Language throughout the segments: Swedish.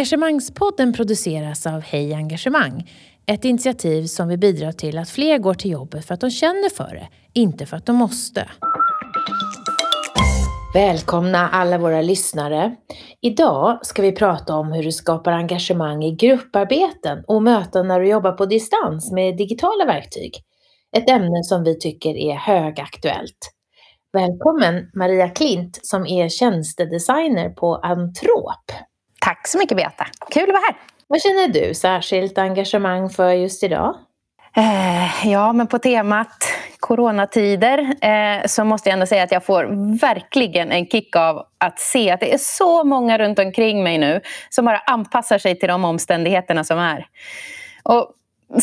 Engagemangspodden produceras av Hej Engagemang. Ett initiativ som vill bidra till att fler går till jobbet för att de känner för det, inte för att de måste. Välkomna alla våra lyssnare. Idag ska vi prata om hur du skapar engagemang i grupparbeten och möten när du jobbar på distans med digitala verktyg. Ett ämne som vi tycker är högaktuellt. Välkommen Maria Klint som är tjänstedesigner på Antrop. Tack så mycket Beata, kul att vara här. Vad känner du särskilt engagemang för just idag? Eh, ja, men på temat coronatider eh, så måste jag ändå säga att jag får verkligen en kick av att se att det är så många runt omkring mig nu som bara anpassar sig till de omständigheterna som är. Och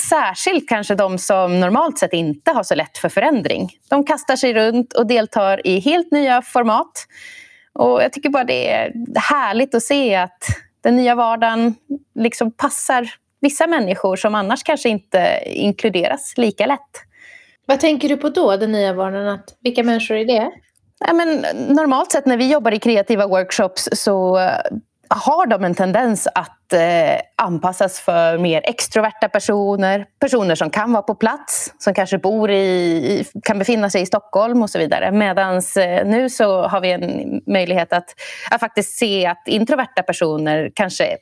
Särskilt kanske de som normalt sett inte har så lätt för förändring. De kastar sig runt och deltar i helt nya format. Och jag tycker bara det är härligt att se att den nya vardagen liksom passar vissa människor som annars kanske inte inkluderas lika lätt. Vad tänker du på då, den nya vardagen? Att, vilka människor är det? Ja, men, normalt sett när vi jobbar i kreativa workshops så har de en tendens att eh, anpassas för mer extroverta personer, personer som kan vara på plats, som kanske bor i, kan befinna sig i Stockholm och så vidare. Medan eh, nu så har vi en möjlighet att, att faktiskt se att introverta personer kanske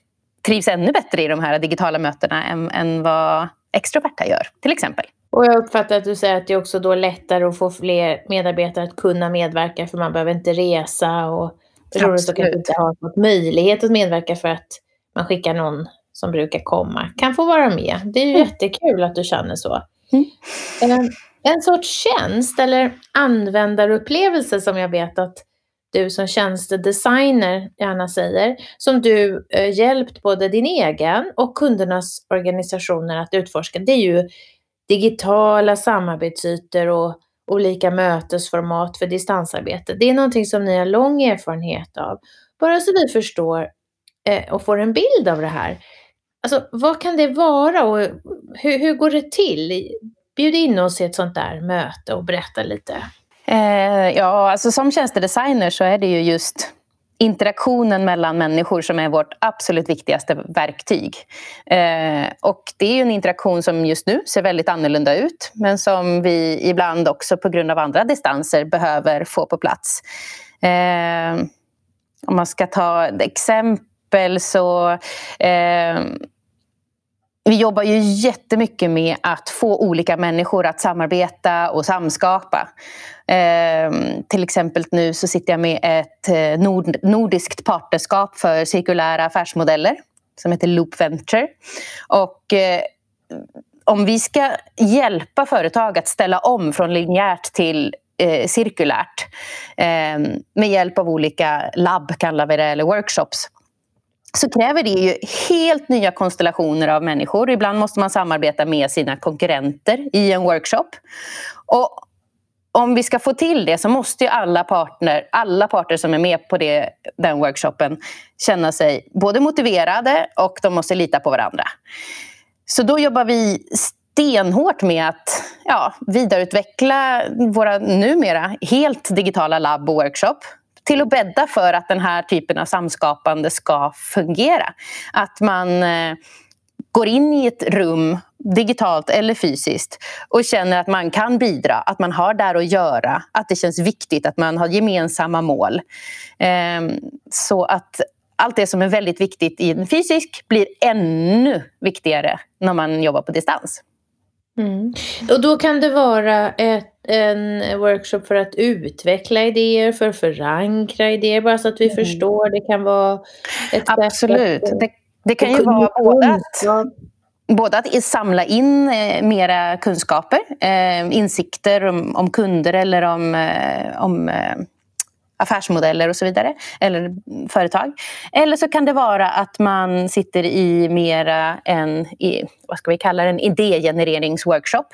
trivs ännu bättre i de här digitala mötena än, än vad extroverta gör, till exempel. Och jag uppfattar att du säger att det är också då lättare att få fler medarbetare att kunna medverka för man behöver inte resa och personer som kanske inte har fått möjlighet att medverka för att man skickar någon som brukar komma kan få vara med. Det är ju mm. jättekul att du känner så. Mm. Eh, en sorts tjänst eller användarupplevelse som jag vet att du som tjänstedesigner gärna säger, som du eh, hjälpt både din egen och kundernas organisationer att utforska, det är ju digitala samarbetsytor och olika mötesformat för distansarbete. Det är någonting som ni har lång erfarenhet av. Bara så vi förstår eh, och får en bild av det här. Alltså, vad kan det vara och hur, hur går det till? Bjud in oss i ett sånt där möte och berätta lite. Eh, ja, alltså som tjänstedesigner så är det ju just interaktionen mellan människor som är vårt absolut viktigaste verktyg. Eh, och det är ju en interaktion som just nu ser väldigt annorlunda ut men som vi ibland också på grund av andra distanser behöver få på plats. Eh, om man ska ta ett exempel så eh, vi jobbar ju jättemycket med att få olika människor att samarbeta och samskapa. Eh, till exempel nu så sitter jag med ett eh, nord nordiskt partnerskap för cirkulära affärsmodeller som heter Loop Venture. Och, eh, om vi ska hjälpa företag att ställa om från linjärt till eh, cirkulärt eh, med hjälp av olika labb, kallar vi det, eller workshops så kräver det ju helt nya konstellationer av människor. Ibland måste man samarbeta med sina konkurrenter i en workshop. Och om vi ska få till det så måste ju alla, partner, alla parter som är med på det, den workshopen känna sig både motiverade och de måste lita på varandra. Så då jobbar vi stenhårt med att ja, vidareutveckla våra numera helt digitala labb och workshop till att bädda för att den här typen av samskapande ska fungera. Att man eh, går in i ett rum, digitalt eller fysiskt och känner att man kan bidra, att man har där att göra, att det känns viktigt, att man har gemensamma mål. Ehm, så att allt det som är väldigt viktigt i en fysisk blir ännu viktigare när man jobbar på distans. Mm. Och då kan det vara ett, en workshop för att utveckla idéer, för att förankra idéer, bara så att vi mm. förstår. Det kan vara ett Absolut. Att, det, det, kan ju vara både att, både att samla in eh, mera kunskaper, eh, insikter om, om, kunder eller om, eh, om eh, affärsmodeller och så vidare, eller företag. Eller så kan det vara att man sitter i mera en, vad ska vi kalla det, en idégenereringsworkshop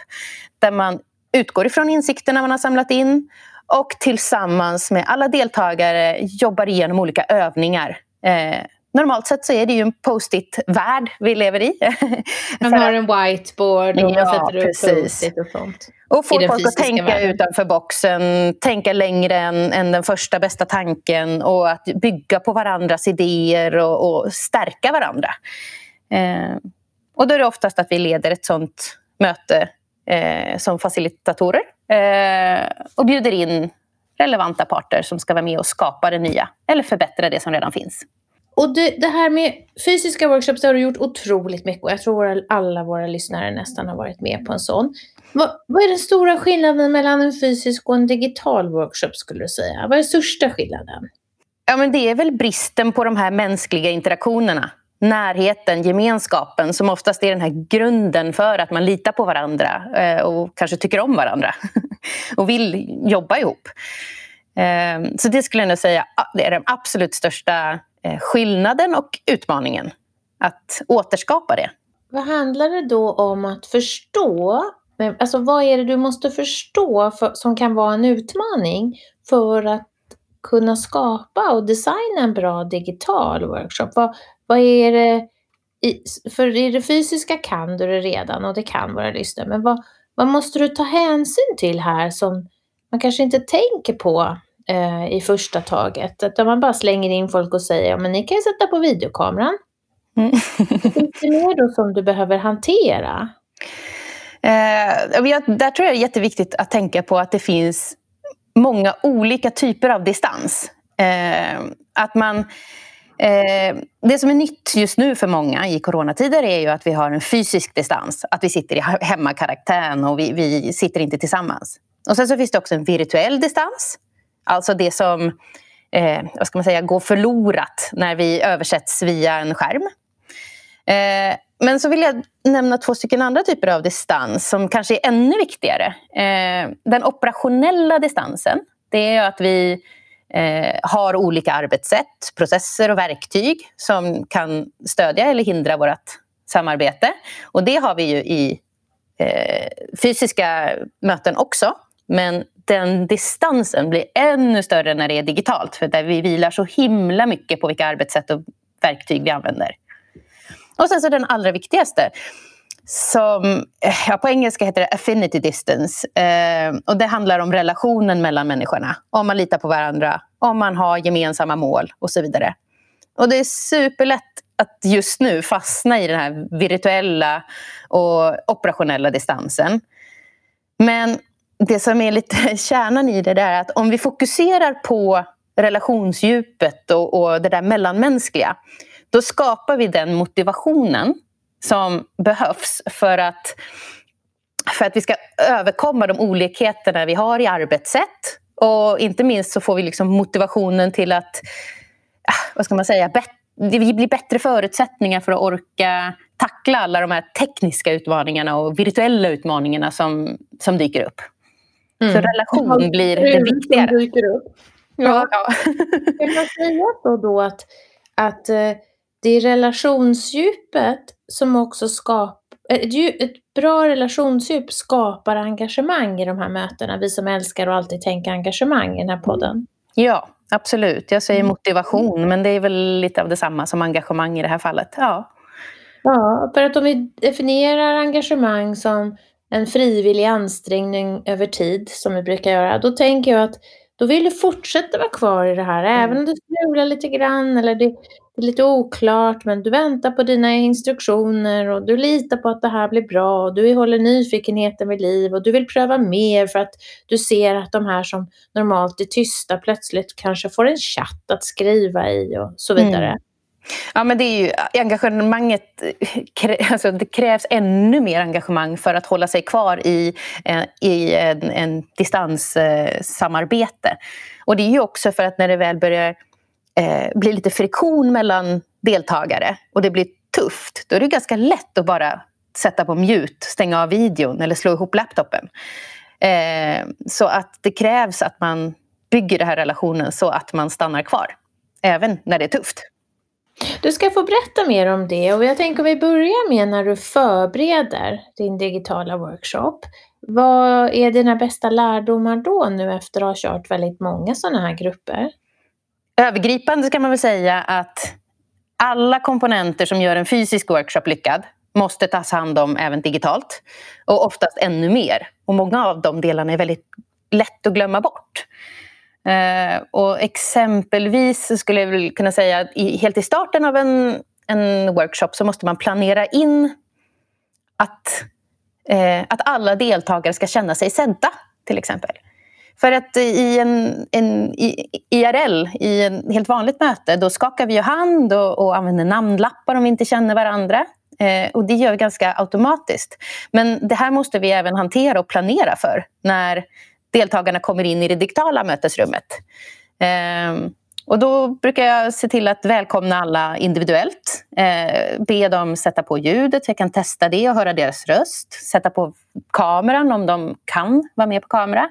där man utgår ifrån insikterna man har samlat in och tillsammans med alla deltagare jobbar igenom olika övningar eh, normalt sett så är det ju en post-it-värld vi lever i. Man har en whiteboard och ja, man sätter upp post-it och sånt. Och får folk att tänka världen. utanför boxen, tänka längre än, än, den första bästa tanken och att bygga på varandras idéer och, och stärka varandra. Eh, och då är det oftast att vi leder ett sånt möte eh, som facilitatorer eh, och bjuder in relevanta parter som ska vara med och skapa det nya eller förbättra det som redan finns. Och det, det, här med fysiska workshops har du gjort otroligt mycket och jag tror våra, alla våra lyssnare nästan har varit med på en sån. Vad, vad, är den stora skillnaden mellan en fysisk och en digital workshop skulle du säga? Vad är största skillnaden? Ja, men det är väl bristen på de här mänskliga interaktionerna. Närheten, gemenskapen som oftast är den här grunden för att man litar på varandra eh, och kanske tycker om varandra och vill jobba ihop. Eh, så det skulle jag nog säga ah, det är den absolut största Eh, skillnaden och utmaningen. Att återskapa det. Vad handlar det då om att förstå? Alltså vad är det du måste förstå för, som kan vara en utmaning för att kunna skapa och designa en bra digital workshop? Vad, vad är det? I, för i det fysiska kan du det redan och det kan vara lyssnare. Men vad, vad måste du ta hänsyn till här som man kanske inte tänker på eh, i första taget. Att man bara slänger in folk och säger, ja men ni kan ju sätta på videokameran. Mm. Finns det mer då som du behöver hantera? Eh, där tror jag är jätteviktigt att tänka på att det finns många olika typer av distans. Eh, att man, eh, det som är nytt just nu för många i coronatider är ju att vi har en fysisk distans. Att vi sitter i hemmakarantän och vi, vi sitter inte tillsammans. Och sen så finns det också en virtuell distans Alltså det som eh, vad ska man säga, går förlorat när vi översätts via en skärm. Eh, men så vill jag nämna två stycken andra typer av distans som kanske är ännu viktigare. Eh, den operationella distansen, det är att vi eh, har olika arbetssätt, processer och verktyg som kan stödja eller hindra vårt samarbete. Och det har vi ju i eh, fysiska möten också. Men den distansen blir ännu större när det är digitalt. För där vi vilar så himla mycket på vilka arbetssätt och verktyg vi använder. Och sen så den allra viktigaste. Som, eh, ja, på engelska heter det affinity distance. Eh, och det handlar om relationen mellan människorna. Om man litar på varandra, om man har gemensamma mål och så vidare. Och det är superlätt att just nu fastna i den här virtuella och operationella distansen. Men det som är lite kärnan i det är att om vi fokuserar på relationsdjupet och, och det där mellanmänskliga då skapar vi den motivationen som behövs för att, för att vi ska överkomma de olikheterna vi har i arbetssätt. Och inte minst så får vi liksom motivationen till att äh, vad ska man säga, det blir bättre förutsättningar för att orka tackla alla de här tekniska utmaningarna och virtuella utmaningarna som, som dyker upp. Mm. Så relation blir det viktigare. Dyker upp. Ja. Ja, Kan man säga så då att, att eh, det är relationsdjupet som också skapar ett bra relationsdjup skapar engagemang i de här mötena. Vi som älskar att alltid tänka engagemang i den här podden. Ja, absolut. Jag säger mm. motivation, men det är väl lite av detsamma som engagemang i det här fallet. Ja, ja för att om vi definierar engagemang som en frivillig ansträngning över tid som vi brukar göra, då tänker jag att då vill du fortsätta vara kvar i det här, mm. även om det strular lite grann eller det, det är lite oklart, men du väntar på dina instruktioner och du litar på att det här blir bra och du håller nyfikenheten vid liv och du vill pröva mer för att du ser att de här som normalt är tysta plötsligt kanske får en chatt att skriva i och så vidare. Mm. Ja, men det är ju eh, engagemanget. Eh, alltså det krävs ännu mer engagemang för att hålla sig kvar i, eh, i en, en distanssamarbete. Och det är ju också för att när det väl börjar eh, bli lite friktion mellan deltagare och det blir tufft, då är det ganska lätt att bara sätta på mute, stänga av videon eller slå ihop laptopen. Eh, så att det krävs att man bygger den här relationen så att man stannar kvar, även när det är tufft. Du ska få berätta mer om det och jag tänker vi börjar med när du förbereder din digitala workshop. Vad är dina bästa lärdomar då nu efter att ha kört väldigt många sådana här grupper? Övergripande kan man väl säga att alla komponenter som gör en fysisk workshop lyckad måste tas hand om även digitalt. Och oftast ännu mer. Och många av de delarna är väldigt lätt att glömma bort. Eh, och exempelvis skulle jag kunna säga att i, helt i starten av en, en workshop så måste man planera in att, eh, att alla deltagare ska känna sig sedda, till exempel. För att i en, en i, IRL, i ett helt vanligt möte, då skakar vi hand och, och använder namnlappar om vi inte känner varandra. Eh, och det gör vi ganska automatiskt. Men det här måste vi även hantera och planera för när deltagarna kommer in i det digitala mötesrummet. Eh, och då brukar jag se till att välkomna alla individuellt. Eh, be dem sätta på ljudet så jag kan testa det och höra deras röst. Sätta på kameran om de kan vara med på kamera.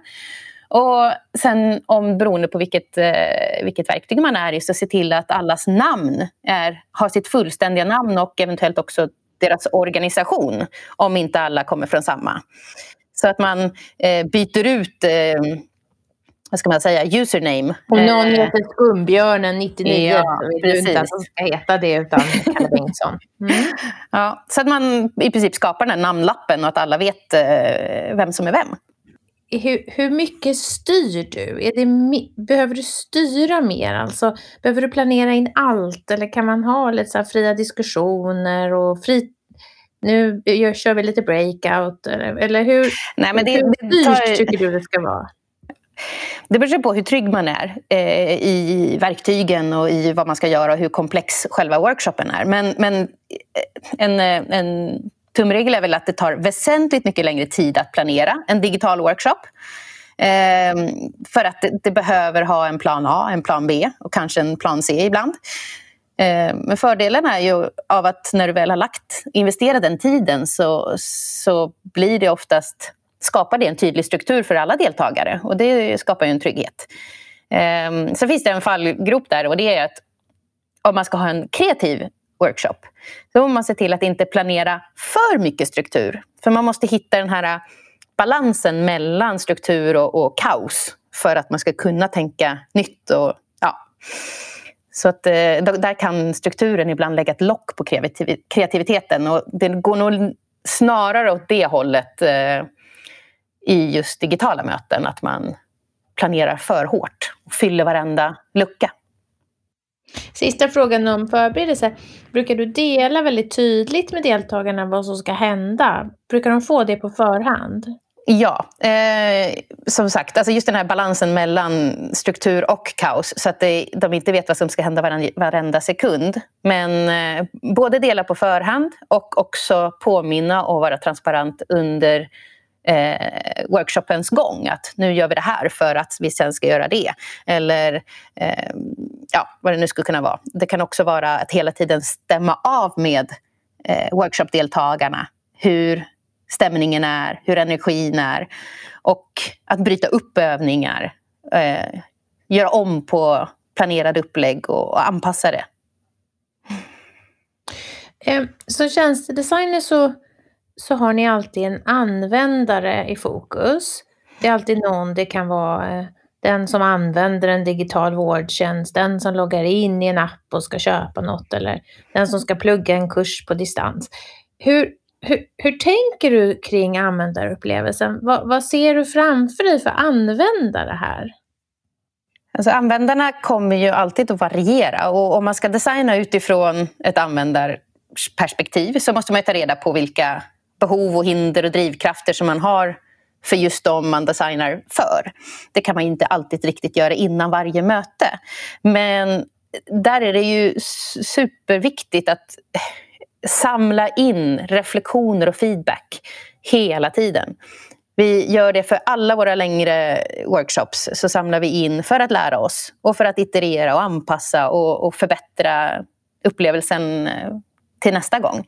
Och sen om beroende på vilket, eh, vilket verktyg man är i så se till att allas namn är, har sitt fullständiga namn och eventuellt också deras organisation om inte alla kommer från samma. Så att man eh, byter ut eh, vad ska man säga, username. Om någon eh, heter Skumbjörnen 99 ja, så vill du inte att de ska heta det utan Kalle Bengtsson. Mm. Ja, så att man i princip skapar den här namnlappen och att alla vet eh, vem som är vem. Hur, hur mycket styr du? Är det, behöver du styra mer? Alltså, behöver du planera in allt eller kan man ha lite så fria diskussioner och fri, nu kör vi lite breakout eller, eller hur, Nej, men det, hur styrt tar, tycker du det ska vara? Det beror på hur trygg man är eh, i verktygen och i vad man ska göra och hur komplex själva workshopen är. Men, men eh, en, eh, en tumregel är väl att det tar väsentligt mycket längre tid att planera en digital workshop. Eh, för att det, det, behöver ha en plan A, en plan B och kanske en plan C ibland. Eh, men fördelen är ju av att när du väl har lagt, investerat den tiden så, så blir det oftast skapar det en tydlig struktur för alla deltagare och det skapar ju en trygghet. Eh, sen finns det en fallgrop där och det är att om man ska ha en kreativ workshop så måste man se till att inte planera för mycket struktur. För man måste hitta den här balansen mellan struktur och, och kaos för att man ska kunna tänka nytt. Och, ja. Så att, eh, där kan strukturen ibland lägga ett lock på kreativiteten och det går nog snarare åt det hållet eh, i just digitala möten, att man planerar för hårt och fyller varenda lucka. Sista frågan om förberedelse. Brukar du dela väldigt tydligt med deltagarna vad som ska hända? Brukar de få det på förhand? Ja, eh, som sagt, alltså just den här balansen mellan struktur och kaos så att det, de inte vet vad som ska hända varenda, varenda sekund. Men eh, både dela på förhand och också påminna och vara transparent under eh, workshopens gång. Att nu gör vi det här för att vi sen ska göra det. Eller eh, ja, vad det nu skulle kunna vara. Det kan också vara att hela tiden stämma av med eh, workshopdeltagarna. Hur stämningen är, hur energin är. Och att bryta upp övningar. Eh, göra om på planerade upplägg och, och anpassa det. Eh, som tjänstedesigner så så har ni alltid en användare i fokus. Det är alltid någon, det kan vara eh, den som använder en digital vårdtjänst, den som loggar in i en app och ska köpa något eller den som ska plugga en kurs på distans. Hur, hur, hur tänker du kring användarupplevelsen? Vad, vad ser du framför dig för användare här? Alltså användarna kommer ju alltid att variera och om man ska designa utifrån ett användarperspektiv så måste man ta reda på vilka behov och hinder och drivkrafter som man har för just dem man designar för. Det kan man inte alltid riktigt göra innan varje möte. Men där är det ju superviktigt att samla in reflektioner och feedback hela tiden. Vi gör det för alla våra längre workshops. Så samlar vi in för att lära oss och för att iterera och anpassa och, och förbättra upplevelsen eh, till nästa gång.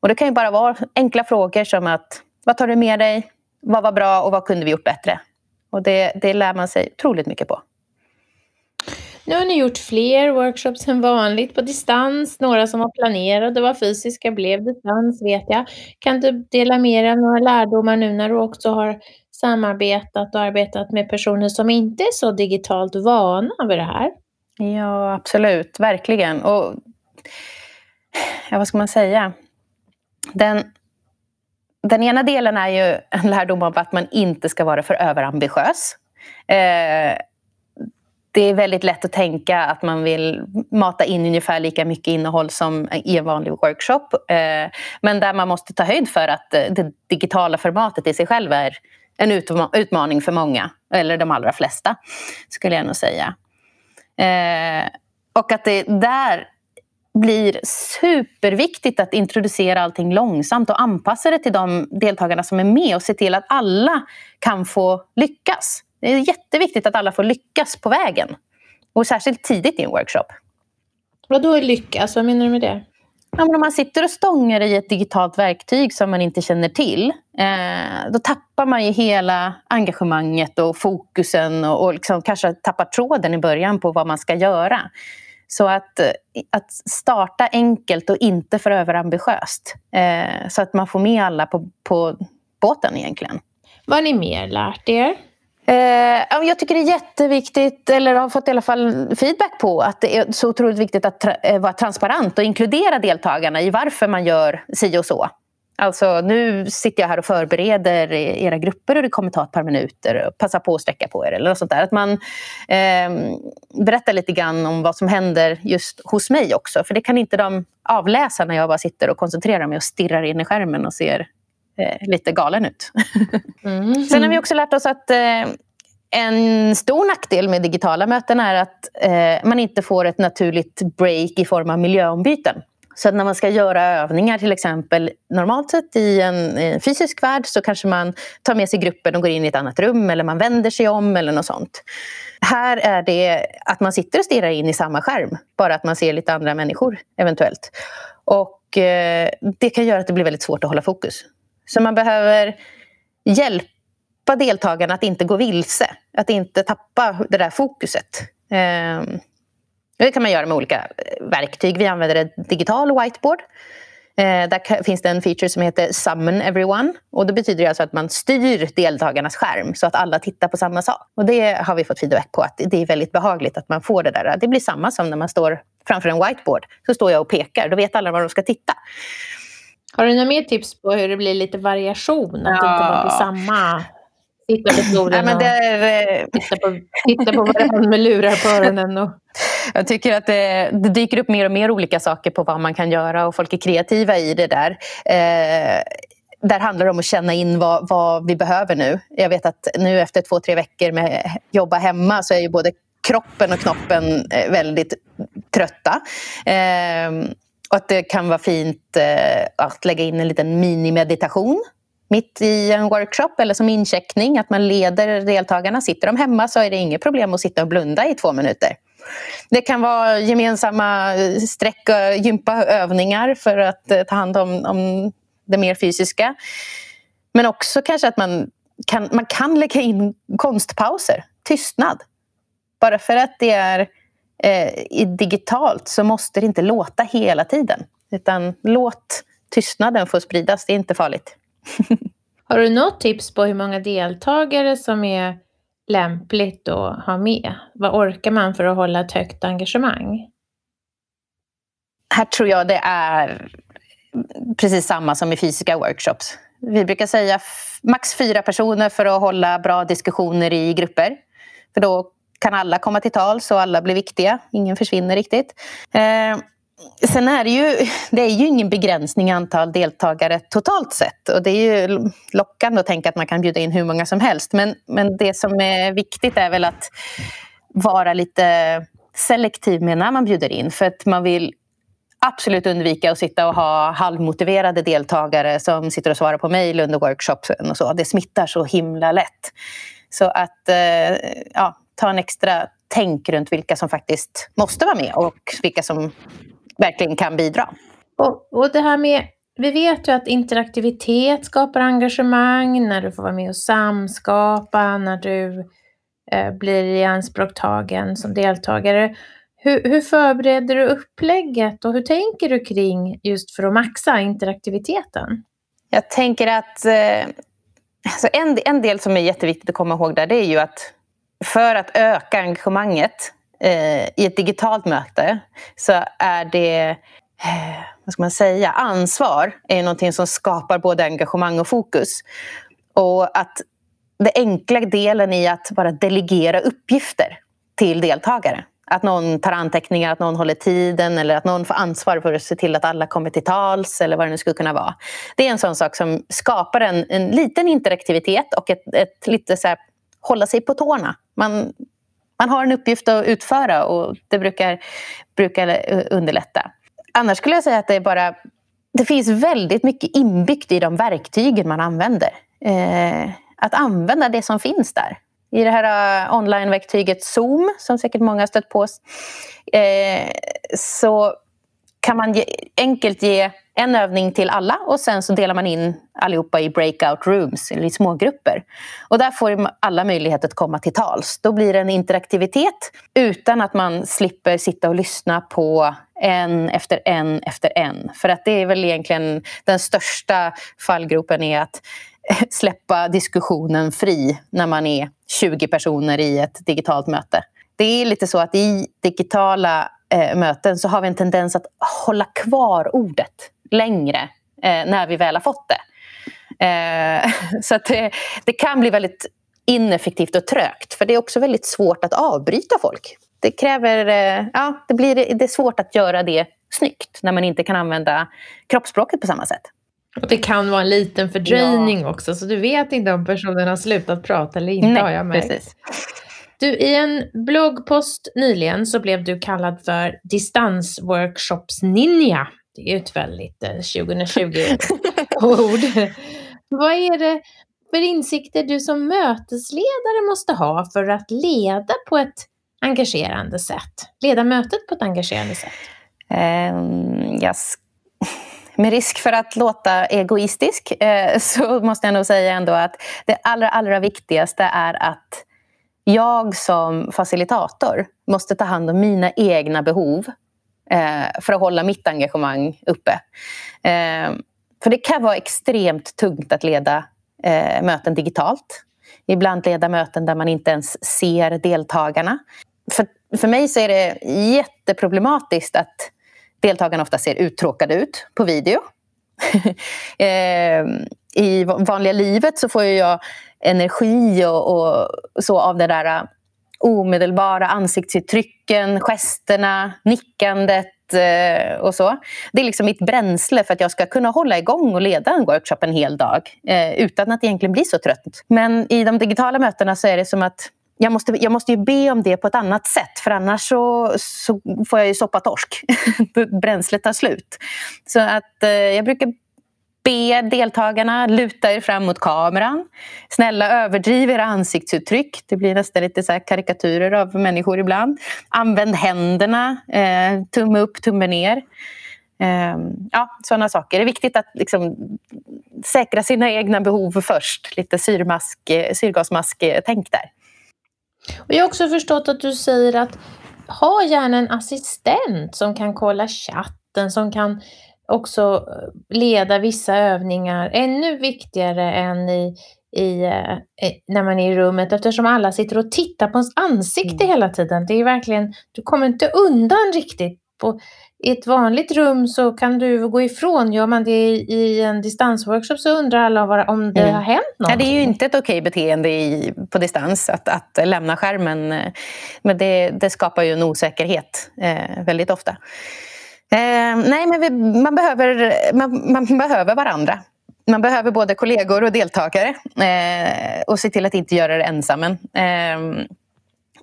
Och det kan ju bara vara enkla frågor som att vad tar du med dig? Vad var bra och vad kunde vi gjort bättre? Och det, det lär man sig otroligt mycket på. Nu har ni gjort fler workshops än vanligt på distans. Några som var planerade var fysiska blev distans vet jag. Kan du dela med dig av några lärdomar nu när du också har samarbetat och arbetat med personer som inte är så digitalt vana vid det här? Ja, absolut. Verkligen. Och ja, vad ska man säga? Den, den ena delen är ju en lärdom av att man inte ska vara för överambitiös. Eh, det är väldigt lätt att tänka att man vill mata in ungefär lika mycket innehåll som i en vanlig workshop. Eh, men där man måste ta höjd för att eh, det digitala formatet i sig själv är en utmaning för många, eller de allra flesta, skulle jag nog säga. Eh, och att det där blir superviktigt att introducera allting långsamt och anpassa det till de deltagarna som är med och se till att alla kan få lyckas. Det är jätteviktigt att alla får lyckas på vägen. Och särskilt tidigt i en workshop. Vad då lyckas? Vad menar du med det? Ja, men om man sitter och stångar i ett digitalt verktyg som man inte känner till, eh, då tappar man ju hela engagemanget och fokusen och, och liksom kanske tappar tråden i början på vad man ska göra. Så att, att starta enkelt och inte för överambitiöst. Eh, så att man får med alla på, på båten egentligen. Vad har ni mer lärt er? Eh, jag tycker det är jätteviktigt, eller har fått i alla fall feedback på, att det är så otroligt viktigt att tra eh, vara transparent och inkludera deltagarna i varför man gör si och så. Alltså nu sitter jag här och förbereder era grupper och det kommer ta ett par minuter. Passa på att sträcka på er eller något sånt där. Att man eh, berättar lite grann om vad som händer just hos mig också. För det kan inte de avläsa när jag bara sitter och koncentrerar mig och stirrar in i skärmen och ser lite galen ut. Mm. Sen har vi också lärt oss att eh, en stor nackdel med digitala möten är att eh, man inte får ett naturligt break i form av miljöombyten. Så när man ska göra övningar till exempel normalt sett i en, i en, fysisk värld så kanske man tar med sig gruppen och går in i ett annat rum eller man vänder sig om eller något sånt. Här är det att man sitter och stirrar in i samma skärm, bara att man ser lite andra människor eventuellt. Och eh, det kan göra att det blir väldigt svårt att hålla fokus. Så man behöver hjälpa deltagarna att inte gå vilse, att inte tappa det där fokuset. Ehm, det kan man göra med olika verktyg. Vi använder en digital whiteboard. Eh, där finns det en feature som heter Summon Everyone. Och det betyder alltså att man styr deltagarnas skärm så att alla tittar på samma sak. Och det har vi fått feedback på att det är väldigt behagligt att man får det där. Det blir samma som när man står framför en whiteboard. Så står jag och pekar, då vet alla var de ska titta. Har du några mer tips på hur det blir lite variation? Att ja. det inte bara blir samma Sitta på men det är, och titta på, titta på varandra med lurar på öronen. Och... Jag tycker att det, det, dyker upp mer och mer olika saker på vad man kan göra och folk är kreativa i det där. Eh, där handlar det om att känna in vad, vad, vi behöver nu. Jag vet att nu efter två, tre veckor med jobba hemma så är ju både kroppen och knoppen eh, väldigt trötta. Eh, och att det kan vara fint eh, att lägga in en liten minimeditation mitt i en workshop eller som incheckning, att man leder deltagarna. Sitter de hemma så är det inget problem att sitta och blunda i två minuter. Det kan vara gemensamma eh, sträck och gympaövningar för att eh, ta hand om, om det mer fysiska. Men också kanske att man kan, man kan lägga in konstpauser, tystnad. Bara för att det är eh, digitalt så måste det inte låta hela tiden. Utan låt tystnaden få spridas, det är inte farligt. Har du något tips på hur många deltagare som är lämpligt att ha med? Vad orkar man för att hålla ett högt engagemang? Här tror jag det är precis samma som i fysiska workshops. Vi brukar säga max fyra personer för att hålla bra diskussioner i grupper. För då kan alla komma till tals och alla blir viktiga. Ingen försvinner riktigt. Eh, Sen är det ju, det är ju ingen begränsning i antal deltagare totalt sett. Och det är ju lockande att tänka att man kan bjuda in hur många som helst. Men, men det som är viktigt är väl att vara lite selektiv med när man bjuder in. För att man vill absolut undvika att sitta och ha halvmotiverade deltagare som sitter och svarar på mejl under workshopen och så. Det smittar så himla lätt. Så att eh, ja, ta en extra tänk runt vilka som faktiskt måste vara med och vilka som verkligen kan bidra. Och, och det här med, vi vet ju att interaktivitet skapar engagemang, när du får vara med och samskapa, när du eh, blir ianspråktagen som deltagare. Hur, hur förbereder du upplägget och hur tänker du kring just för att maxa interaktiviteten? Jag tänker att eh, alltså en, en del som är jätteviktigt att komma ihåg där, det är ju att för att öka engagemanget eh, i ett digitalt möte så är det eh, vad ska man säga, ansvar är någonting som skapar både engagemang och fokus. Och att den enkla delen i att bara delegera uppgifter till deltagare. Att någon tar anteckningar, att någon håller tiden eller att någon får ansvar för att se till att alla kommer till tals eller vad det nu skulle kunna vara. Det är en sån sak som skapar en, en liten interaktivitet och ett, ett lite så här, hålla sig på tårna. Man, man har en uppgift att utföra och det brukar, brukar eh, underlätta. Annars skulle jag säga att det är bara det finns väldigt mycket inbyggt i de verktygen man använder. Eh, att använda det som finns där. I det här eh, onlineverktyget Zoom, som säkert många har stött på, eh, så kan man ge, enkelt ge en övning till alla och sen så delar man in allihopa i breakout rooms, eller i smågrupper. Och där får alla möjlighet att komma till tals. Då blir det en interaktivitet utan att man slipper sitta och lyssna på en efter en efter en. För att det är väl egentligen den största fallgropen är att släppa diskussionen fri när man är 20 personer i ett digitalt möte. Det är lite så att i digitala eh, möten så har vi en tendens att hålla kvar ordet längre eh, när vi väl har fått det. Eh, så det, det, kan bli väldigt ineffektivt och trögt för det är också väldigt svårt att avbryta folk. Det kräver, eh, ja, det, blir, det är svårt att göra det snyggt när man inte kan använda kroppsspråket på samma sätt. Och det kan vara en liten fördröjning ja. också, så du vet inte om personen har slutat prata eller inte Nej, har jag märkt. Precis. Du, i en bloggpost nyligen så blev du kallad för distansworkshops-ninja. Det är ju ett väldigt eh, 2020-ord. Vad är det för insikter du som mötesledare måste ha för att leda på ett engagerande sätt? Leda mötet på ett engagerande sätt? Um, jag med risk för att låta egoistisk eh, så måste jag nog säga ändå att det allra, allra viktigaste är att jag som facilitator måste ta hand om mina egna behov eh, för att hålla mitt engagemang uppe. Eh, för det kan vara extremt tungt att leda eh, möten digitalt. Ibland leda möten där man inte ens ser deltagarna. För, för mig så är det jätteproblematiskt att deltagarna ofta ser uttråkade ut på video. eh, i vanliga livet så får jag energi och, och, så av det där äh, omedelbara ansiktsuttrycken, gesterna, nickandet äh, och så. Det är liksom mitt bränsle för att jag ska kunna hålla igång och leda en workshop en hel dag eh, utan att egentligen bli så trött. Men i de digitala mötena så är det som att jag måste, jag måste ju be om det på ett annat sätt för annars så, så får jag ju soppa torsk. Bränslet tar slut. Så att eh, jag brukar be deltagarna luta er fram mot kameran. Snälla överdriv era ansiktsuttryck. Det blir nästan lite så karikatyrer av människor ibland. Använd händerna. Eh, tumme upp, tumme ner. Eh, ja, sådana saker. Det är viktigt att liksom, säkra sina egna behov först. Lite syrmask, eh, syrgasmask-tänk eh, där. Och jag har också förstått att du säger att ha gärna en assistent som kan kolla chatten, som kan också eh, leda vissa övningar ännu viktigare än i, i, eh, när man är i rummet eftersom alla sitter och tittar på ens ansikte mm. hela tiden. Det är verkligen, du kommer inte undan riktigt. På, i ett vanligt rum så kan du gå ifrån. Gör man det i en distansworkshop så undrar alla om det mm. har hänt något. Ja, det är ju inte ett okej beteende i, på distans att, att lämna skärmen. Eh, men det, det skapar ju en osäkerhet eh, väldigt ofta. Eh, nej, men vi, man, behöver, man, man, behöver varandra. Man behöver både kollegor och deltagare eh, och se till att inte göra det ensam. Eh,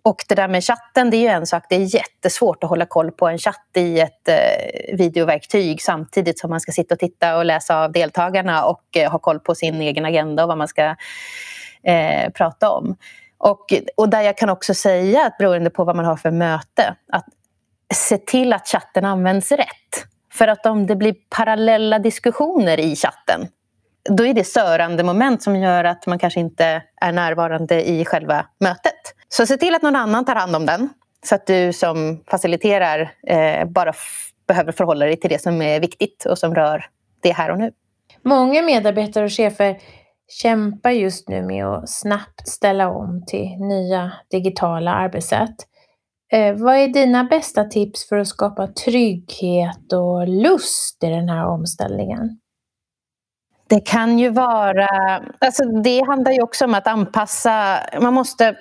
och det där med chatten, det är ju en sak. Det är jättesvårt att hålla koll på en chatt i ett eh, videoverktyg samtidigt som man ska sitta och titta och läsa av deltagarna och eh, ha koll på sin egen agenda och vad man ska eh, prata om. Och, och där jag kan också säga att beroende på vad man har för möte, att se till att chatten används rätt. För att om det blir parallella diskussioner i chatten då är det störande moment som gör att man kanske inte är närvarande i själva mötet. Så se till att någon annan tar hand om den så att du som faciliterar eh, bara behöver förhålla dig till det som är viktigt och som rör det här och nu. Många medarbetare och chefer kämpar just nu med att snabbt ställa om till nya digitala arbetssätt. Eh, vad är dina bästa tips för att skapa trygghet och lust i den här omställningen? Det kan ju vara... Alltså det handlar ju också om att anpassa... Man måste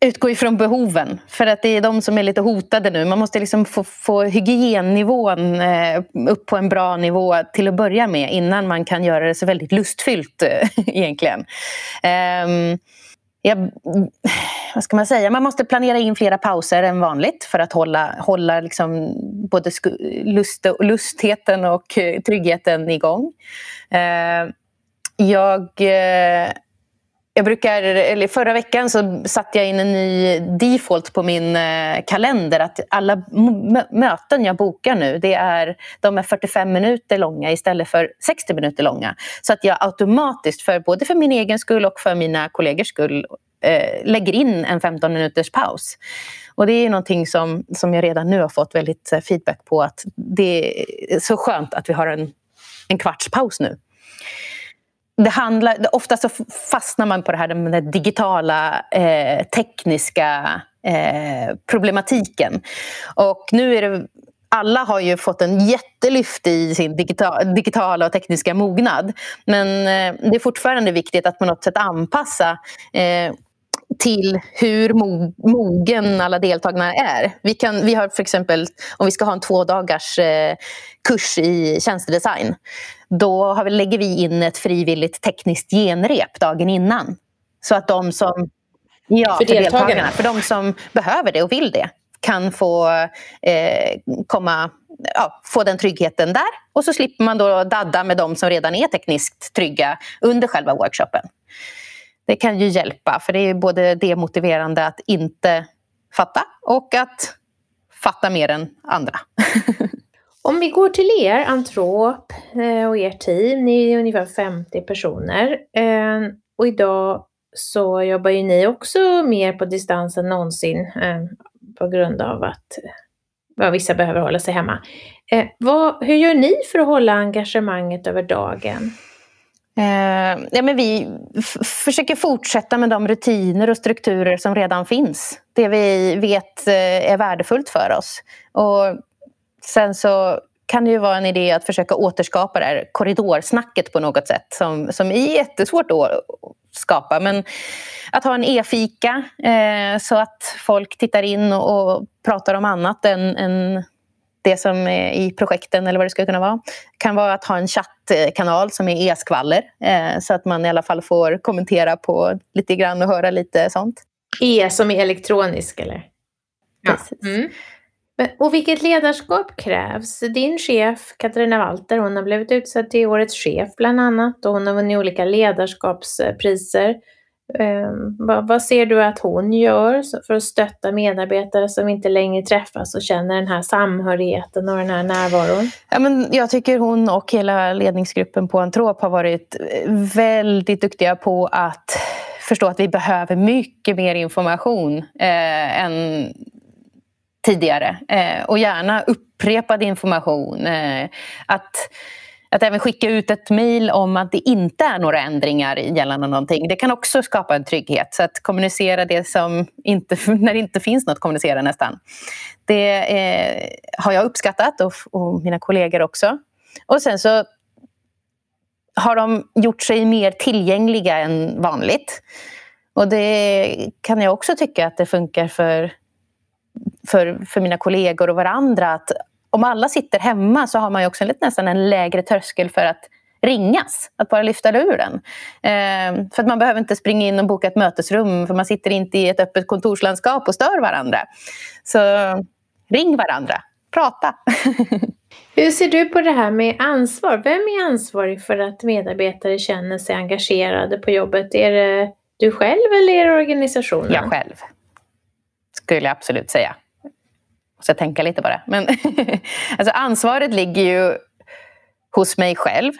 utgå ifrån behoven, för att det är de som är lite hotade nu. Man måste liksom få, få hygiennivån eh, upp på en bra nivå till att börja med innan man kan göra det så väldigt lustfyllt eh, egentligen. Um, jag, vad ska man säga? Man måste planera in flera pauser än vanligt för att hålla, hålla liksom både lust, lustheten och eh, tryggheten igång. Eh, jag eh, jag brukar, eller förra veckan så satte jag in en ny default på min eh, kalender. Att alla möten jag bokar nu, det är, de är 45 minuter långa istället för 60 minuter långa. Så att jag automatiskt, för, både för min egen skull och för mina kollegors skull, eh, lägger in en 15 minuters paus. Och det är någonting som, som jag redan nu har fått väldigt eh, feedback på att det är så skönt att vi har en, en kvarts paus nu det handlar, ofta så fastnar man på det här med den digitala, eh, tekniska eh, problematiken. Och nu är det alla har ju fått en jättelyft i sin digital, digitala och tekniska mognad. Men eh, det är fortfarande viktigt att på något sätt anpassa eh, till hur mogen alla deltagarna är. Vi, kan, vi har för exempel, om vi ska ha en två dagars eh, kurs i tjänstedesign, då vi, lägger vi in ett frivilligt tekniskt genrep dagen innan. Så att de som, ja, för, för deltagarna, för de som behöver det och vill det, kan få eh, komma ja, få den tryggheten där. Och så slipper man då dadda med de som redan är tekniskt trygga under själva workshopen det kan ju hjälpa för det är både demotiverande att inte fatta och att fatta mer än andra. Om vi går till er, Antrop eh, och ert team, ni är ungefär 50 personer. Eh, och idag så jobbar ju ni också mer på distans än någonsin eh, på grund av att vissa behöver hålla sig hemma. Vad, hur gör ni för att hålla engagemanget över dagen? Eh, ja, men vi försöker fortsätta med de rutiner och strukturer som redan finns. Det vi vet eh, är värdefullt för oss. Och sen så kan det ju vara en idé att försöka återskapa det här korridorsnacket på något sätt som, som är jättesvårt att skapa. Men att ha en e-fika eh, så att folk tittar in och, och pratar om annat än, än det som är i projekten eller vad det ska kunna vara. kan vara att ha en chattkanal som är e-skvaller eh, så att man i alla fall får kommentera på lite grann och höra lite sånt. E som är elektronisk eller? Ja. Mm. Och vilket ledarskap krävs? Din chef Katarina Walter, hon har blivit utsedd till årets chef bland annat och hon har vunnit olika ledarskapspriser. Ehm, vad, vad, ser du att hon gör för att stötta medarbetare som inte längre träffas och känner den här samhörigheten och den här närvaron? Ja, men jag tycker hon och hela ledningsgruppen på Antrop har varit eh, väldigt duktiga på att förstå att vi behöver mycket mer information eh, än tidigare. Eh, och gärna upprepad information. Eh, att att även skicka ut ett mejl om att det inte är några ändringar gällande någonting. Det kan också skapa en trygghet. Så att kommunicera det som inte, när det inte finns något att kommunicera nästan. Det eh, har jag uppskattat och, och mina kollegor också. Och sen så har de gjort sig mer tillgängliga än vanligt. Och det kan jag också tycka att det funkar för, för, för mina kollegor och varandra. Att om alla sitter hemma så har man också nästan en lägre tröskel för att ringas, att bara lyfta luren. Eh, för att man behöver inte springa in och boka ett mötesrum för man sitter inte i ett öppet kontorslandskap och stör varandra. Så ring varandra, prata. Hur ser du på det här med ansvar? Vem är ansvarig för att medarbetare känner sig engagerade på jobbet? Är det du själv eller är det organisationen? Jag själv, skulle jag absolut säga. Så jag tänka lite på det. Men alltså ansvaret ligger ju hos mig själv.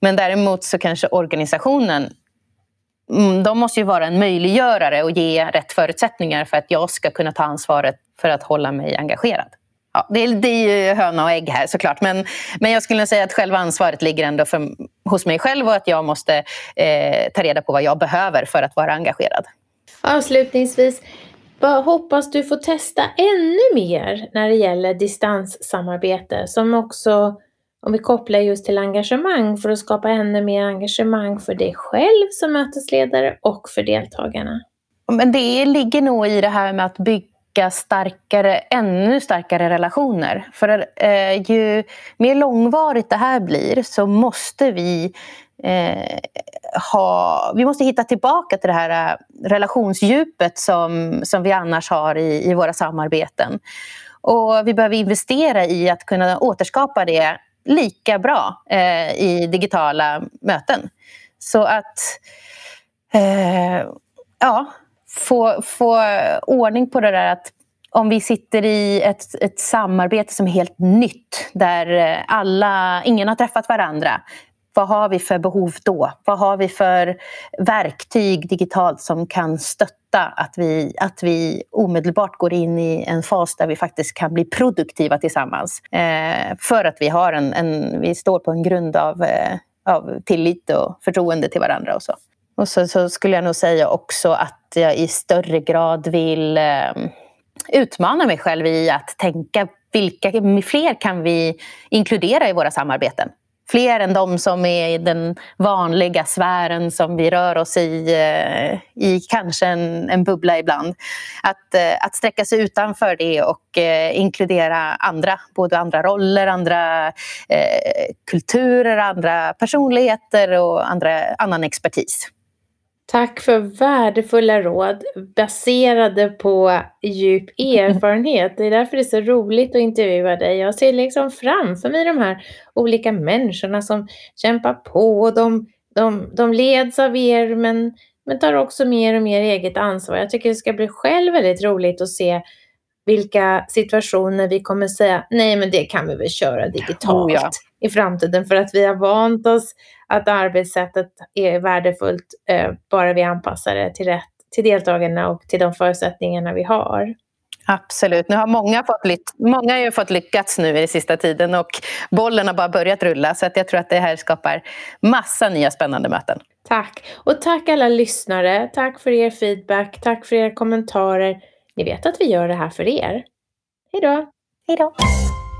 Men däremot så kanske organisationen mm, de måste ju vara en möjliggörare och ge rätt förutsättningar för att jag ska kunna ta ansvaret för att hålla mig engagerad. Ja, det, är, det är ju höna och ägg här såklart. Men, men jag skulle säga att själva ansvaret ligger ändå för, hos mig själv och att jag måste eh, ta reda på vad jag behöver för att vara engagerad. Avslutningsvis, hoppas du får testa ännu mer när det gäller distanssamarbete som också, om vi kopplar just till engagemang, för att skapa ännu mer engagemang för dig själv som mötesledare och för deltagarna. Men det ligger nog i det här med att bygga starkare, ännu starkare relationer. För eh, ju mer långvarigt det här blir så måste vi eh, ha, vi måste hitta tillbaka till det här eh, relationsdjupet som, som vi annars har i, i våra samarbeten. Och vi behöver investera i att kunna återskapa det lika bra eh, i digitala möten. Så att eh, ja, få, få ordning på det där att om vi sitter i ett, ett samarbete som är helt nytt där eh, alla, ingen har träffat varandra. Vad har vi för behov då? Vad har vi för verktyg digitalt som kan stötta att vi, att vi omedelbart går in i en fas där vi faktiskt kan bli produktiva tillsammans? Eh, för att vi, har en, en, vi står på en grund av, eh, av tillit och förtroende till varandra. Och så. Och så, så, skulle jag nog säga också att jag i större grad vill eh, utmana mig själv i att tänka vilka fler kan vi inkludera i våra samarbeten? Fler än de som är i den vanliga sfären som vi rör oss i, eh, i kanske en, en bubbla ibland. Att, eh, att sträcka sig utanför det och eh, inkludera andra, både andra roller, andra eh, kulturer, andra personligheter och andra, annan expertis. Tack för värdefulla råd baserade på djup erfarenhet. Det är därför det är så roligt att intervjua dig. Jag ser liksom framför mig de här olika människorna som kämpar på. De, de, de leds av er men, men tar också mer och mer eget ansvar. Jag tycker det ska bli själv väldigt roligt att se vilka situationer vi kommer säga nej men det kan vi väl köra digitalt oh ja i framtiden för att vi har vant oss att arbetssättet är värdefullt eh, bara vi anpassar det till, rätt, till deltagarna och till de förutsättningarna vi har. Absolut. Nu har många, fått många har ju fått lyckats nu i den sista tiden och bollen har bara börjat rulla så att jag tror att det här skapar massa nya spännande möten. Tack! Och tack alla lyssnare. Tack för er feedback. Tack för era kommentarer. Ni vet att vi gör det här för er. Hej då! Hej då!